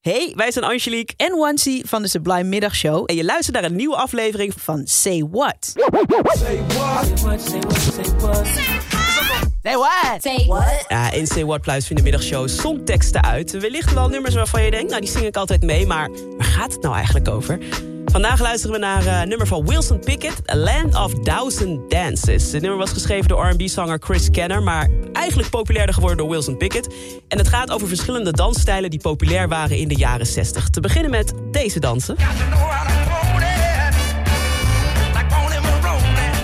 Hey, wij zijn Angelique en Wancy van de Sublime Middagshow. En je luistert naar een nieuwe aflevering van Say What. Say what? Say what? Say what? Say what? Say what? Ja, in Say What pluizen we in de middagshow songteksten uit. Wellicht wel nummers waarvan je denkt, nou die zing ik altijd mee, maar waar gaat het nou eigenlijk over? Vandaag luisteren we naar een nummer van Wilson Pickett, A Land of Thousand Dances. Het nummer was geschreven door R&B-zanger Chris Kenner... maar eigenlijk populairder geworden door Wilson Pickett. En het gaat over verschillende dansstijlen die populair waren in de jaren 60. Te beginnen met deze dansen.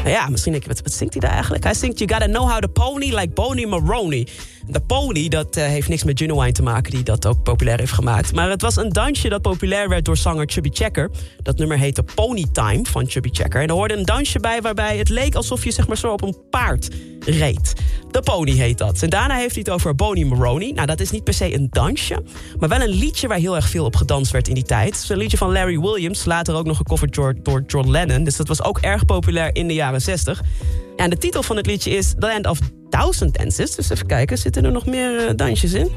Nou ja, misschien denk je, wat, wat zingt hij daar eigenlijk? Hij zingt You gotta know how to pony like Boney Maroney. De pony, dat uh, heeft niks met Genuine te maken... die dat ook populair heeft gemaakt. Maar het was een dansje dat populair werd door zanger Chubby Checker. Dat nummer heette Pony Time van Chubby Checker. En er hoorde een dansje bij waarbij het leek alsof je zeg maar zo op een paard reed. De pony heet dat. En daarna heeft hij het over Boney Maroney. Nou, dat is niet per se een dansje... maar wel een liedje waar heel erg veel op gedanst werd in die tijd. Het is een liedje van Larry Williams, later ook nog gecoverd door John Lennon. Dus dat was ook erg populair in de jaren 60. Ja, en de titel van het liedje is The Land of Thousand Dances. Dus even kijken, zitten er nog meer uh, dansjes in?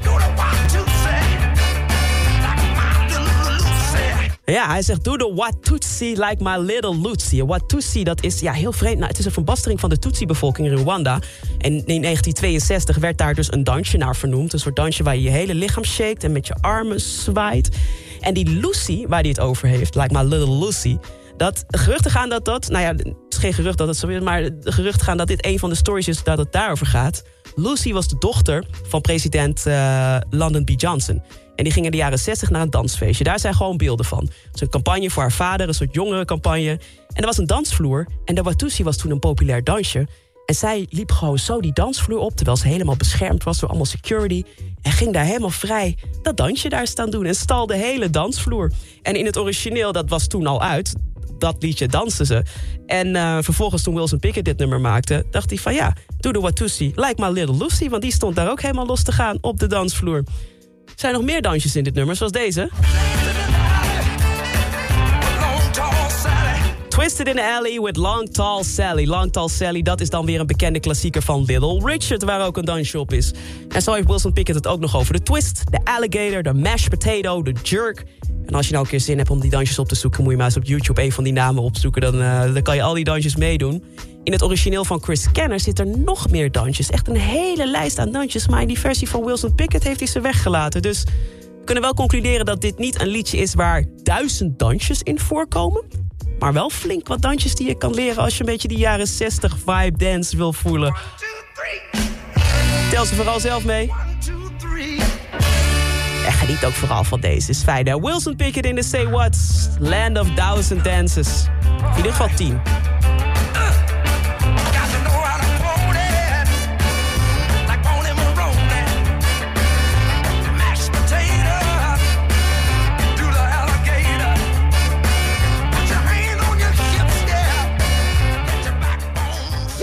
Ja, hij zegt, doe de Watusi like my little Lucy. Watusi, dat is ja, heel vreemd. Nou, het is een verbastering van de Tutsi-bevolking in Rwanda. En in 1962 werd daar dus een dansje naar vernoemd. Een soort dansje waar je je hele lichaam shakt en met je armen zwaait. En die Lucy, waar hij het over heeft, like my little Lucy... Dat geruchten gaan dat dat, nou ja, geen gerucht dat het zo is, maar de geruchten gaan dat dit een van de stories is dat het daarover gaat. Lucy was de dochter van president uh, Lyndon B. Johnson. En die ging in de jaren 60 naar een dansfeestje. Daar zijn gewoon beelden van. Is een campagne voor haar vader, een soort jongerencampagne. En er was een dansvloer. En de Watusi was toen een populair dansje. En zij liep gewoon zo die dansvloer op... terwijl ze helemaal beschermd was door allemaal security... en ging daar helemaal vrij dat dansje daar staan doen... en stal de hele dansvloer. En in het origineel, dat was toen al uit dat liedje dansten ze. En uh, vervolgens toen Wilson Pickett dit nummer maakte... dacht hij van ja, doe de Watusi, like my little Lucy... want die stond daar ook helemaal los te gaan op de dansvloer. Er zijn nog meer dansjes in dit nummer, zoals deze. Twisted in the Alley with Long Tall Sally. Long Tall Sally, dat is dan weer een bekende klassieker van Little Richard... waar ook een dansje op is. En zo heeft Wilson Pickett het ook nog over de twist, de alligator, de mashed potato, de jerk... En als je nou een keer zin hebt om die dansjes op te zoeken... moet je maar eens op YouTube een van die namen opzoeken. Dan, uh, dan kan je al die dansjes meedoen. In het origineel van Chris Kenner zit er nog meer dansjes. Echt een hele lijst aan dansjes. Maar in die versie van Wilson Pickett heeft hij ze weggelaten. Dus we kunnen wel concluderen dat dit niet een liedje is... waar duizend dansjes in voorkomen. Maar wel flink wat dansjes die je kan leren... als je een beetje die jaren 60 vibe dance wil voelen. Tel ze vooral zelf mee. En geniet ook vooral van deze. Is fijn? Wilson Pickett in de Say What. Land of Thousand Dances. In ieder geval 10.